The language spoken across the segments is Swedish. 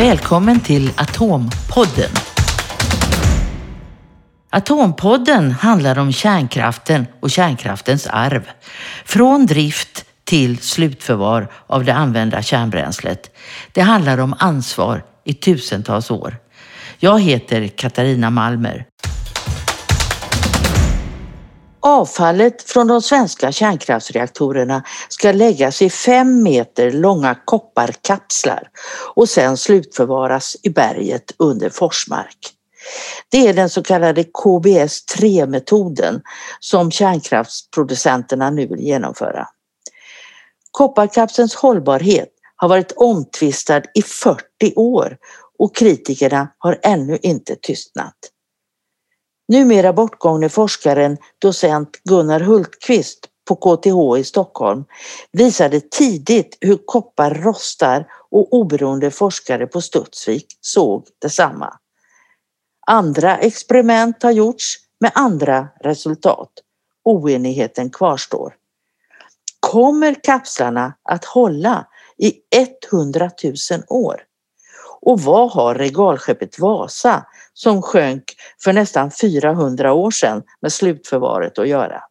Välkommen till Atompodden. Atompodden handlar om kärnkraften och kärnkraftens arv. Från drift till slutförvar av det använda kärnbränslet. Det handlar om ansvar i tusentals år. Jag heter Katarina Malmer. Avfallet från de svenska kärnkraftsreaktorerna ska läggas i fem meter långa kopparkapslar och sedan slutförvaras i berget under Forsmark. Det är den så kallade KBS-3-metoden som kärnkraftsproducenterna nu vill genomföra. Kopparkapselns hållbarhet har varit omtvistad i 40 år och kritikerna har ännu inte tystnat. Numera bortgångne forskaren docent Gunnar Hultqvist på KTH i Stockholm visade tidigt hur koppar rostar och oberoende forskare på Studsvik såg detsamma. Andra experiment har gjorts med andra resultat. Oenigheten kvarstår. Kommer kapslarna att hålla i 100 000 år? Och vad har regalskeppet Vasa som sjönk för nästan 400 år sedan med slutförvaret att göra?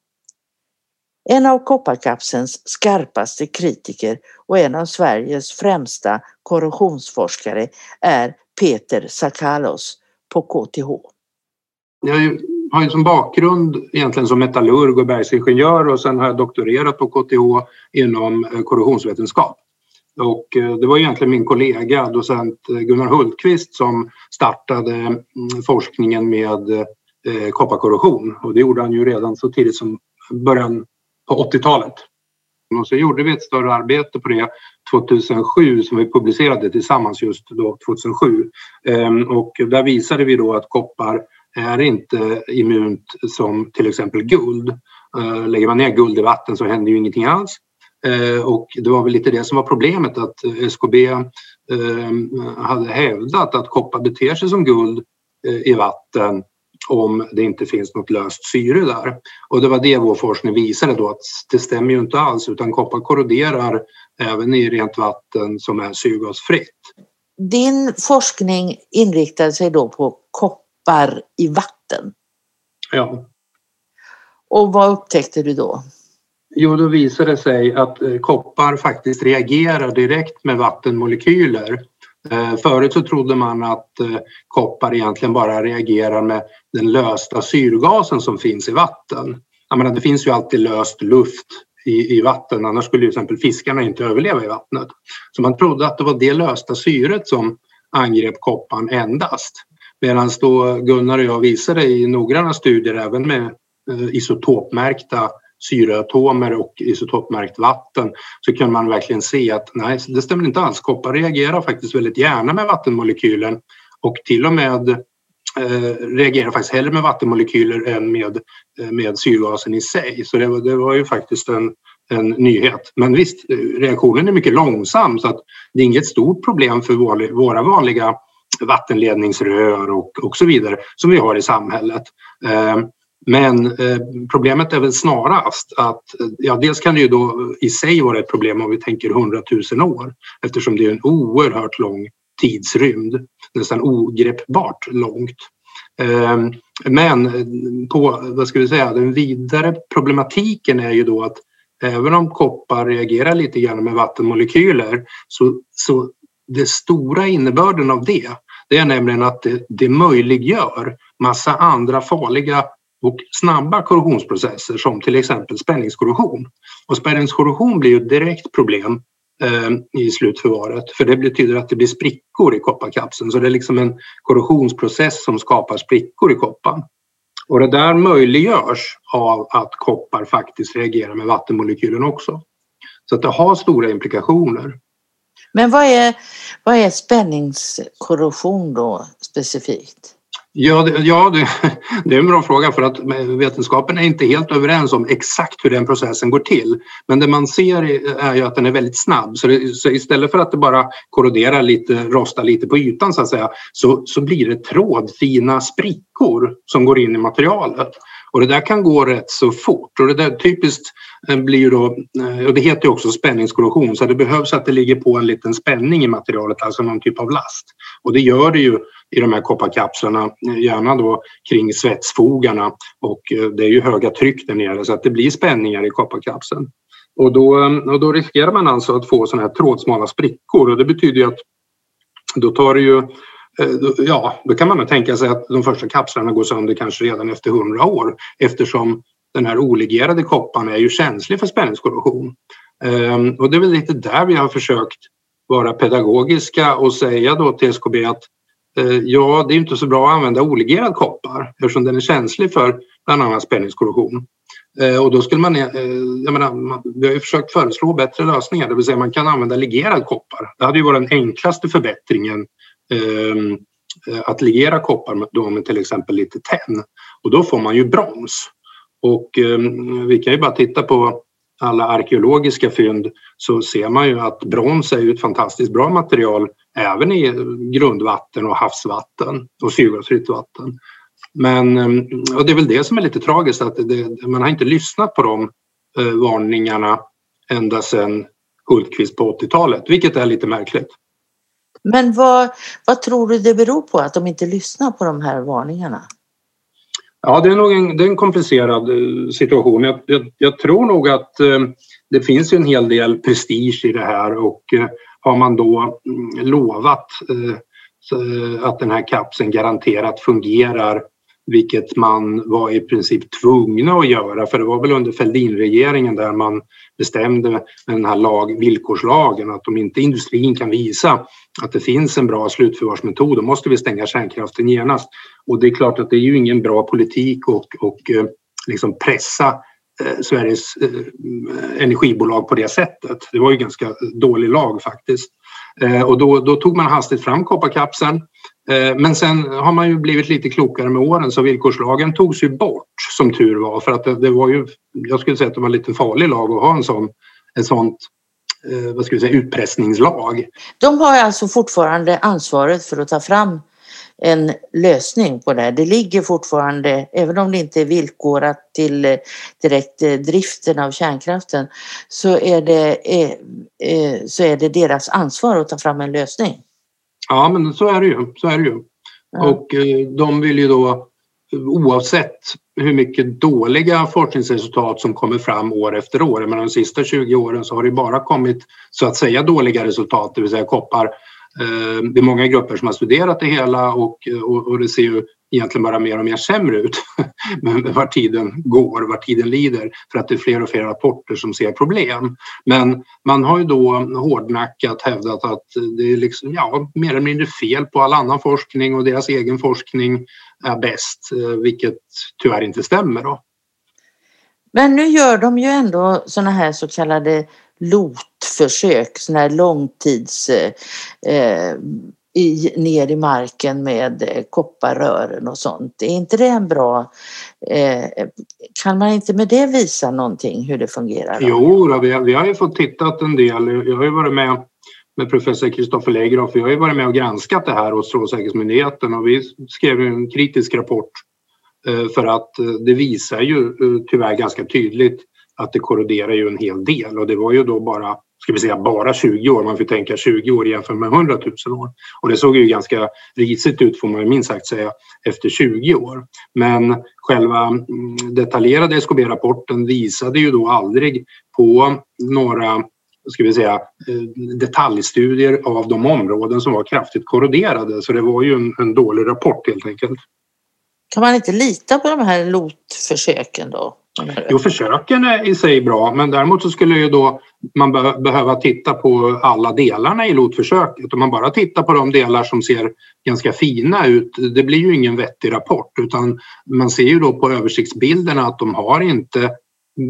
En av kopparkapselns skarpaste kritiker och en av Sveriges främsta korrosionsforskare är Peter Sakalos på KTH. Jag har ju som bakgrund egentligen som metallurg och bergsingenjör och sen har jag doktorerat på KTH inom eh, korrosionsvetenskap. Och eh, det var egentligen min kollega, docent eh, Gunnar Hultqvist, som startade mm, forskningen med eh, kopparkorrosion. Och det gjorde han ju redan så tidigt som början på 80-talet. Och så gjorde vi ett större arbete på det 2007 som vi publicerade tillsammans just då 2007. Ehm, och där visade vi då att koppar är inte immunt som till exempel guld. Lägger man ner guld i vatten så händer ju ingenting alls. Eh, och det var väl lite det som var problemet att SKB eh, hade hävdat att koppar beter sig som guld eh, i vatten om det inte finns något löst syre där. Och det var det vår forskning visade då att det stämmer ju inte alls utan koppar korroderar även i rent vatten som är syrgasfritt. Din forskning inriktade sig då på koppar i vatten? Ja. Och vad upptäckte du då? Jo, då visade det sig att eh, koppar faktiskt reagerar direkt med vattenmolekyler. Eh, förut så trodde man att eh, koppar egentligen bara reagerar med den lösta syrgasen som finns i vatten. Jag menar, det finns ju alltid löst luft i, i vatten, annars skulle till exempel fiskarna inte överleva i vattnet. Så man trodde att det var det lösta syret som angrep kopparn endast. Medan då Gunnar och jag visade i noggranna studier även med isotopmärkta syreatomer och isotopmärkt vatten så kan man verkligen se att nej, det stämmer inte alls. Koppar reagerar faktiskt väldigt gärna med vattenmolekylen och till och med eh, reagerar faktiskt hellre med vattenmolekyler än med, eh, med syrgasen i sig. Så det var, det var ju faktiskt en, en nyhet. Men visst, reaktionen är mycket långsam så att det är inget stort problem för våra vanliga vattenledningsrör och, och så vidare som vi har i samhället. Eh, men eh, problemet är väl snarast att eh, ja, dels kan det ju då i sig vara ett problem om vi tänker 100 000 år eftersom det är en oerhört lång tidsrymd, nästan ogreppbart långt. Eh, men på, vad ska vi säga, den vidare problematiken är ju då att även om koppar reagerar lite grann med vattenmolekyler så, så det stora innebörden av det, det är nämligen att det, det möjliggör massa andra farliga och snabba korrosionsprocesser som till exempel spänningskorrosion. Och spänningskorrosion blir ju ett direkt problem eh, i slutförvaret för det betyder att det blir sprickor i kopparkapseln så det är liksom en korrosionsprocess som skapar sprickor i kopparn. Och det där möjliggörs av att koppar faktiskt reagerar med vattenmolekylen också. Så att det har stora implikationer. Men vad är, vad är spänningskorrosion då specifikt? Ja, det, ja det, det, är en bra fråga för att vetenskapen är inte helt överens om exakt hur den processen går till. Men det man ser är ju att den är väldigt snabb. Så, det, så istället för att det bara korroderar lite, rostar lite på ytan så att säga, så, så blir det trådfina sprickor som går in i materialet. Och det där kan gå rätt så fort och det där typiskt eh, blir ju då, eh, och det heter ju också spänningskorrosion, så det behövs att det ligger på en liten spänning i materialet, alltså någon typ av last. Och det gör det ju i de här kopparkapslarna, eh, gärna då kring svetsfogarna och det är ju höga tryck där nere så att det blir spänningar i kopparkapseln. Och då, och då riskerar man alltså att få sådana här trådsmala sprickor och det betyder ju att då tar det ju Eh, ja, då kan man tänka sig att de första kapslarna går sönder kanske redan efter hundra år eftersom den här olegerade kopparn är ju känslig för spänningskorrosion. Ehm, och det är väl lite där vi har försökt vara pedagogiska och säga då till SKB att eh, ja, det är inte så bra att använda olegerad koppar eftersom den är känslig för bland annat spänningskorrosion. Eh, och då skulle man, jag menar, vi har ju försökt föreslå bättre lösningar, det vill säga man kan använda legerad koppar. Det hade ju varit den enklaste förbättringen Ehm, eh, att legera koppar då med till exempel lite tenn och då får man ju brons. Och eh, vi kan ju bara titta på alla arkeologiska fynd så ser man ju att brons är ju ett fantastiskt bra material även i eh, grundvatten och havsvatten och syrgasfritt vatten. Men ehm, och det är väl det som är lite tragiskt att det, man har inte lyssnat på de eh, varningarna ända sedan Hultqvist på 80-talet, vilket är lite märkligt. Men vad, vad tror du det beror på att de inte lyssnar på de här varningarna? Ja, det är nog en, det är en komplicerad eh, situation. Jag, jag, jag tror nog att eh, det finns en hel del prestige i det här och eh, har man då mm, lovat att den här kapseln garanterat fungerar vilket man var i princip tvungna att göra för det var väl under Fälldinregeringen där man bestämde med den här lag, villkorslagen att om inte industrin kan visa att det finns en bra slutförvarsmetod då måste vi stänga kärnkraften genast. Och det är klart att det är ju ingen bra politik och, och eh, liksom pressa eh, Sveriges eh, energibolag på det sättet. Det var ju ganska dålig lag faktiskt. Eh, och då, då tog man hastigt fram kopparkapseln Eh, men sen har man ju blivit lite klokare med åren så villkorslagen togs ju bort som tur var för att det, det var ju, jag skulle säga att det var en lite farlig lag att ha en sån, en sånt eh, vad ska vi säga, utpressningslag. De har alltså fortfarande ansvaret för att ta fram en lösning på det här. Det ligger fortfarande, även om det inte är villkorat till eh, direkt eh, driften av kärnkraften, så är det, så är det deras ansvar att ta fram en lösning. Ja, men så är det ju. Så är det ju. Ja. Och eh, de vill ju då oavsett hur mycket dåliga forskningsresultat som kommer fram år efter år. Men de sista 20 åren så har det bara kommit så att säga dåliga resultat, det vill säga koppar. Eh, det är många grupper som har studerat det hela och, och, och det ser ju egentligen bara mer och mer sämre ut med var tiden går, var tiden lider för att det är fler och fler rapporter som ser problem. Men man har ju då hårdnackat hävdat att det är liksom, ja, mer eller mindre fel på all annan forskning och deras egen forskning är bäst, eh, vilket tyvärr inte stämmer. Då. Men nu gör de ju ändå sådana här så kallade LOT-försök, sådana här långtids eh, eh i, ner i marken med eh, kopparrören och sånt. Är inte det en bra... Eh, kan man inte med det visa någonting hur det fungerar? Jo, då, vi, har, vi har ju fått tittat en del. Jag har ju varit med med professor Kristoffer Legroff. jag har ju varit med och granskat det här hos Strålsäkerhetsmyndigheten och vi skrev en kritisk rapport eh, för att eh, det visar ju tyvärr ganska tydligt att det korroderar ju en hel del och det var ju då bara ska vi säga bara 20 år, man får tänka 20 år jämfört med 100 000 år. Och det såg ju ganska risigt ut får man minst sagt säga efter 20 år. Men själva mm, detaljerade SKB-rapporten visade ju då aldrig på några ska vi säga, eh, detaljstudier av de områden som var kraftigt korroderade. Så det var ju en, en dålig rapport helt enkelt. Kan man inte lita på de här LOT-försöken då? Jo, försöken är i sig bra, men däremot så skulle ju då man be behöva titta på alla delarna i LOT-försöket. Om man bara tittar på de delar som ser ganska fina ut, det blir ju ingen vettig rapport utan man ser ju då på översiktsbilderna att de har inte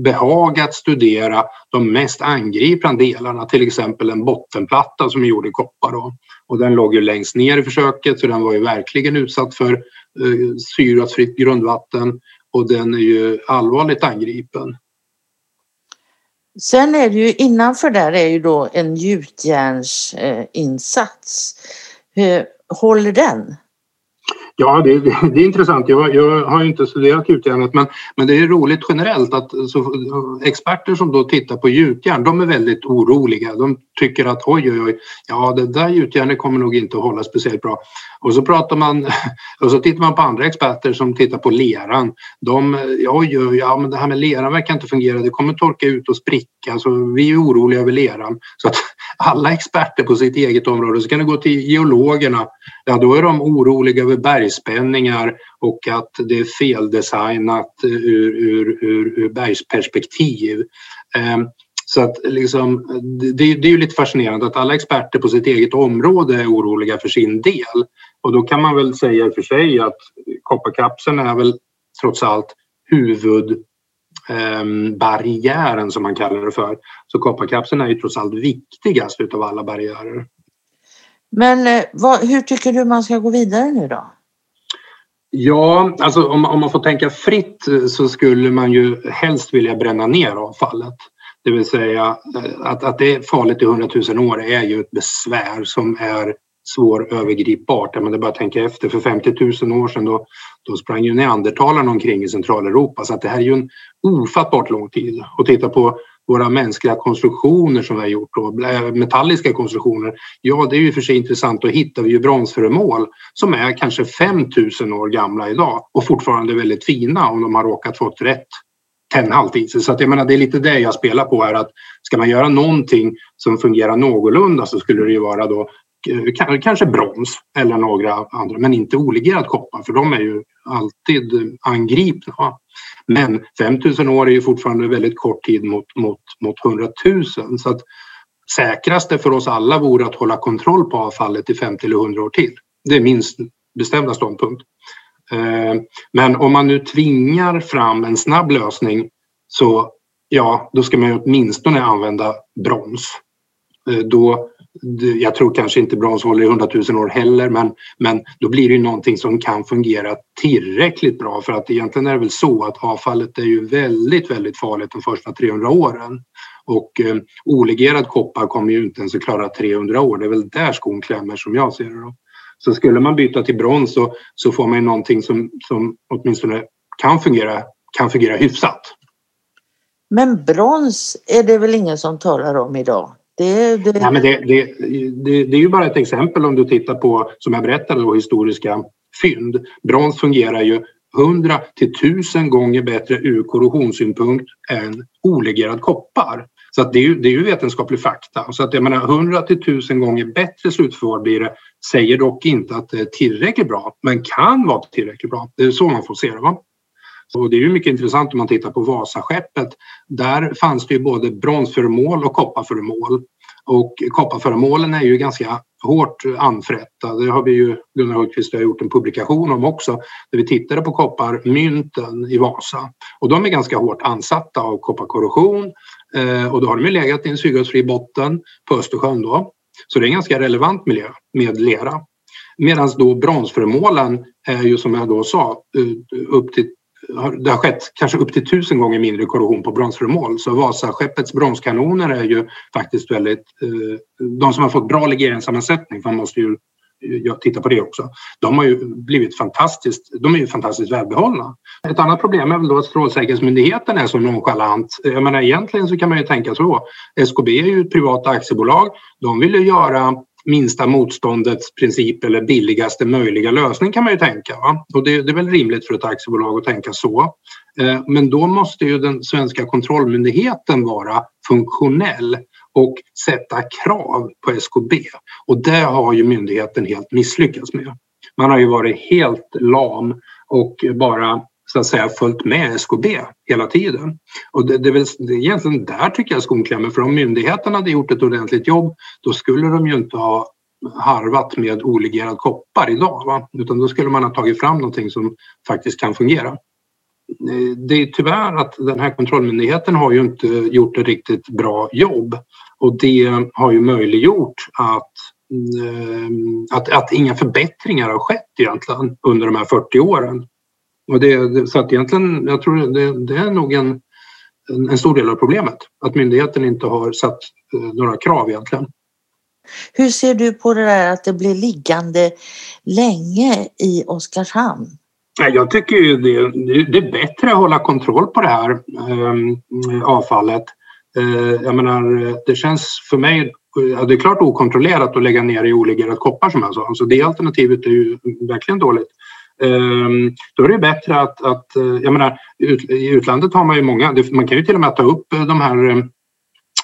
behagat studera de mest angripande delarna, till exempel en bottenplatta som är gjord i koppar. Då. Och den låg ju längst ner i försöket så den var ju verkligen utsatt för eh, syrgasfritt grundvatten och den är ju allvarligt angripen. Sen är det ju innanför där är ju då en gjutjärnsinsats. Eh, håller den? Ja, det, det, är intressant. Jag, jag har inte studerat gjutjärnet men, men det är roligt generellt att så, experter som då tittar på gjutjärn de är väldigt oroliga. De tycker att oj, oj, oj, ja det där gjutjärnet kommer nog inte att hålla speciellt bra. Och så pratar man och så tittar man på andra experter som tittar på leran. De, eh, oj, oj, ja men det här med leran verkar inte fungera. Det kommer torka ut och spricka så vi är oroliga över leran. Så att alla experter på sitt eget område så kan du gå till geologerna. Ja, då är de oroliga över bergspänningar och att det är feldesignat ur, ur, ur, ur bergsperspektiv. Ehm, så att liksom, det, det är ju lite fascinerande att alla experter på sitt eget område är oroliga för sin del. Och då kan man väl säga i och för sig att kopparkapseln är väl trots allt huvud ehm, som man kallar det för. Så kopparkapseln är ju trots allt viktigast utav alla barriärer. Men eh, vad, hur tycker du man ska gå vidare nu då? Ja, alltså om, om, man får tänka fritt så skulle man ju helst vilja bränna ner avfallet. Det vill säga eh, att, att det är farligt i hundratusen år är ju ett besvär som är svårövergripbart. Men det är bara att tänka efter, för 50 000 år sedan då, då sprang ju neandertalarna omkring i Centraleuropa så att det här är ju en ofattbart lång tid. Och titta på våra mänskliga konstruktioner som vi har gjort, då, metalliska konstruktioner. Ja, det är ju för sig intressant. Då hittar vi ju bronsföremål som är kanske 5000 år gamla idag och fortfarande väldigt fina om de har råkat fått rätt tennhalt i sig. Så att jag menar, det är lite det jag spelar på här att ska man göra någonting som fungerar någorlunda så skulle det ju vara då Eh, kanske brons eller några andra, men inte olegerad koppar för de är ju alltid angripna. Men 5000 år är ju fortfarande väldigt kort tid mot, mot, mot 100 000 så att säkraste för oss alla vore att hålla kontroll på avfallet i 50 eller 100 år till. Det är min bestämda ståndpunkt. Eh, men om man nu tvingar fram en snabb lösning så ja, då ska man åtminstone använda brons. Eh, då, jag tror kanske inte brons håller i 100 000 år heller men, men då blir det ju någonting som kan fungera tillräckligt bra för att egentligen är det väl så att avfallet är ju väldigt, väldigt farligt de första 300 åren. Och eh, olegerad koppar kommer ju inte ens att klara 300 år. Det är väl där skon klämmer som jag ser det. Då. Så skulle man byta till brons så, så får man någonting som, som åtminstone kan fungera, kan fungera hyfsat. Men brons är det väl ingen som talar om idag? Det, det... Ja, men det, det, det, det är ju bara ett exempel om du tittar på, som jag berättade, då, historiska fynd. Brons fungerar ju 100 till 1000 gånger bättre ur korrosionssynpunkt än olegerad koppar. Så att det, är ju, det är ju vetenskaplig fakta. Så att jag menar 100 till 1000 gånger bättre slutförvar blir det. Säger dock inte att det är tillräckligt bra, men kan vara tillräckligt bra. Det är så man får se det. Va? Och det är ju mycket intressant om man tittar på Vasaskeppet. Där fanns det ju både bronsföremål och kopparföremål. Och kopparföremålen är ju ganska hårt anfrätta. Det har vi ju, Gunnar Hultqvist har gjort en publikation om också, där vi tittade på kopparmynten i Vasa. Och de är ganska hårt ansatta av kopparkorrosion eh, och då har de ju legat i en syrgasfri botten på Östersjön då. Så det är en ganska relevant miljö med lera. Medan då bronsföremålen är ju som jag då sa eh, upp till det har skett kanske upp till tusen gånger mindre korrosion på bronsföremål. Så Vasaskeppets bronskanoner är ju faktiskt väldigt... Eh, de som har fått bra legeringssammansättning, man måste ju titta på det också. De har ju blivit fantastiskt, de är ju fantastiskt välbehållna. Ett annat problem är väl då att Strålsäkerhetsmyndigheten är så nonchalant. Jag menar egentligen så kan man ju tänka så. SKB är ju ett privat aktiebolag. De vill ju göra minsta motståndets princip eller billigaste möjliga lösning kan man ju tänka. Va? Och det, det, är väl rimligt för ett aktiebolag att tänka så. Eh, men då måste ju den svenska kontrollmyndigheten vara funktionell och sätta krav på SKB. Och det har ju myndigheten helt misslyckats med. Man har ju varit helt lam och bara så att säga följt med SKB hela tiden. Och det, det, är väl, det är egentligen där tycker jag skon klämmer för om myndigheterna hade gjort ett ordentligt jobb då skulle de ju inte ha harvat med olegerad koppar idag va? utan då skulle man ha tagit fram någonting som faktiskt kan fungera. Eh, det är tyvärr att den här kontrollmyndigheten har ju inte gjort ett riktigt bra jobb och det har ju möjliggjort att eh, att, att inga förbättringar har skett egentligen under de här 40 åren. Och det, så att egentligen, jag tror det, det är nog en, en, stor del av problemet. Att myndigheten inte har satt eh, några krav egentligen. Hur ser du på det där att det blir liggande länge i Oskarshamn? Jag tycker ju det, det är bättre att hålla kontroll på det här äh, avfallet. Äh, jag menar, det känns för mig Ja, det är klart okontrollerat att lägga ner i olegerat koppar som jag sa. Alltså det alternativet är ju verkligen dåligt. Ehm, då är det bättre att, att eh, jag menar, i utlandet har man ju många, man kan ju till och med ta upp eh, de här eh,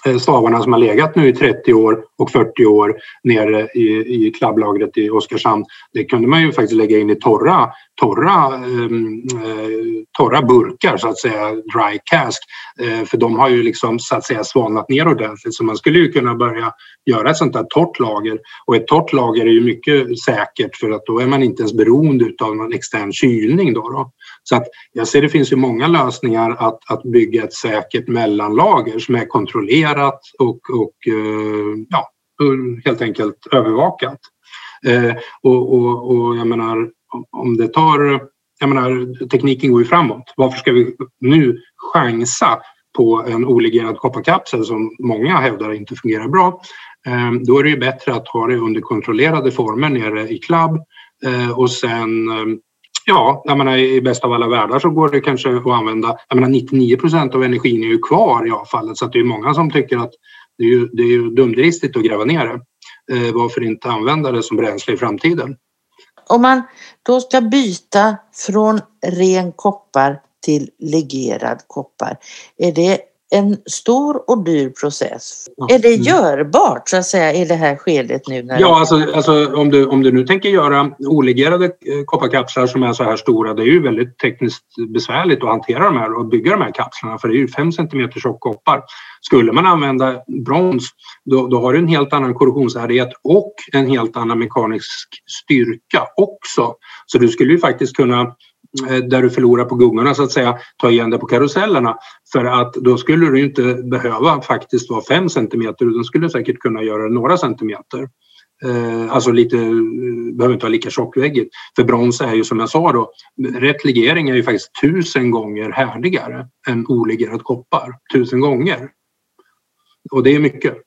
Eh, stavarna som har legat nu i 30 år och 40 år nere i, i klabblagret i Oskarshamn. Det kunde man ju faktiskt lägga in i torra, torra, ehm, eh, torra burkar så att säga, dry cask. Eh, för de har ju liksom så att säga svalnat ner ordentligt så man skulle ju kunna börja göra ett sånt där torrt lager. Och ett torrt lager är ju mycket säkert för att då är man inte ens beroende av någon extern kylning. Då, då. Så att jag ser det finns ju många lösningar att, att bygga ett säkert mellanlager som är kontrollerat och, och eh, ja, helt enkelt övervakat. Eh, och, och, och jag menar, om det tar... Jag menar, tekniken går ju framåt. Varför ska vi nu chansa på en olegerad kopparkapsel som många hävdar inte fungerar bra? Eh, då är det ju bättre att ha det under kontrollerade former nere i klubb och sen Ja, jag menar, i bästa av alla världar så går det kanske att använda. Jag menar 99 procent av energin är ju kvar i avfallet så att det är många som tycker att det är ju, det är ju dumdristigt att gräva ner det. Eh, varför inte använda det som bränsle i framtiden? Om man då ska byta från ren koppar till legerad koppar, är det en stor och dyr process. Är det mm. görbart så att säga i det här skedet nu? När ja, alltså, alltså, om, du, om du nu tänker göra olegerade eh, kopparkapslar som är så här stora, det är ju väldigt tekniskt besvärligt att hantera de här och bygga de här kapslarna för det är ju 5 cm tjock koppar. Skulle man använda brons då, då har du en helt annan korrosionshärdighet och en helt annan mekanisk styrka också. Så du skulle ju faktiskt kunna Eh, där du förlorar på gungorna så att säga, ta igen det på karusellerna. För att då skulle du inte behöva faktiskt vara 5 centimeter utan skulle säkert kunna göra några centimeter. Eh, alltså lite, eh, behöver inte vara lika tjockväggigt. För brons är ju som jag sa då, rätt legering är ju faktiskt tusen gånger härdigare än olegerad koppar. Tusen gånger. Och det är mycket.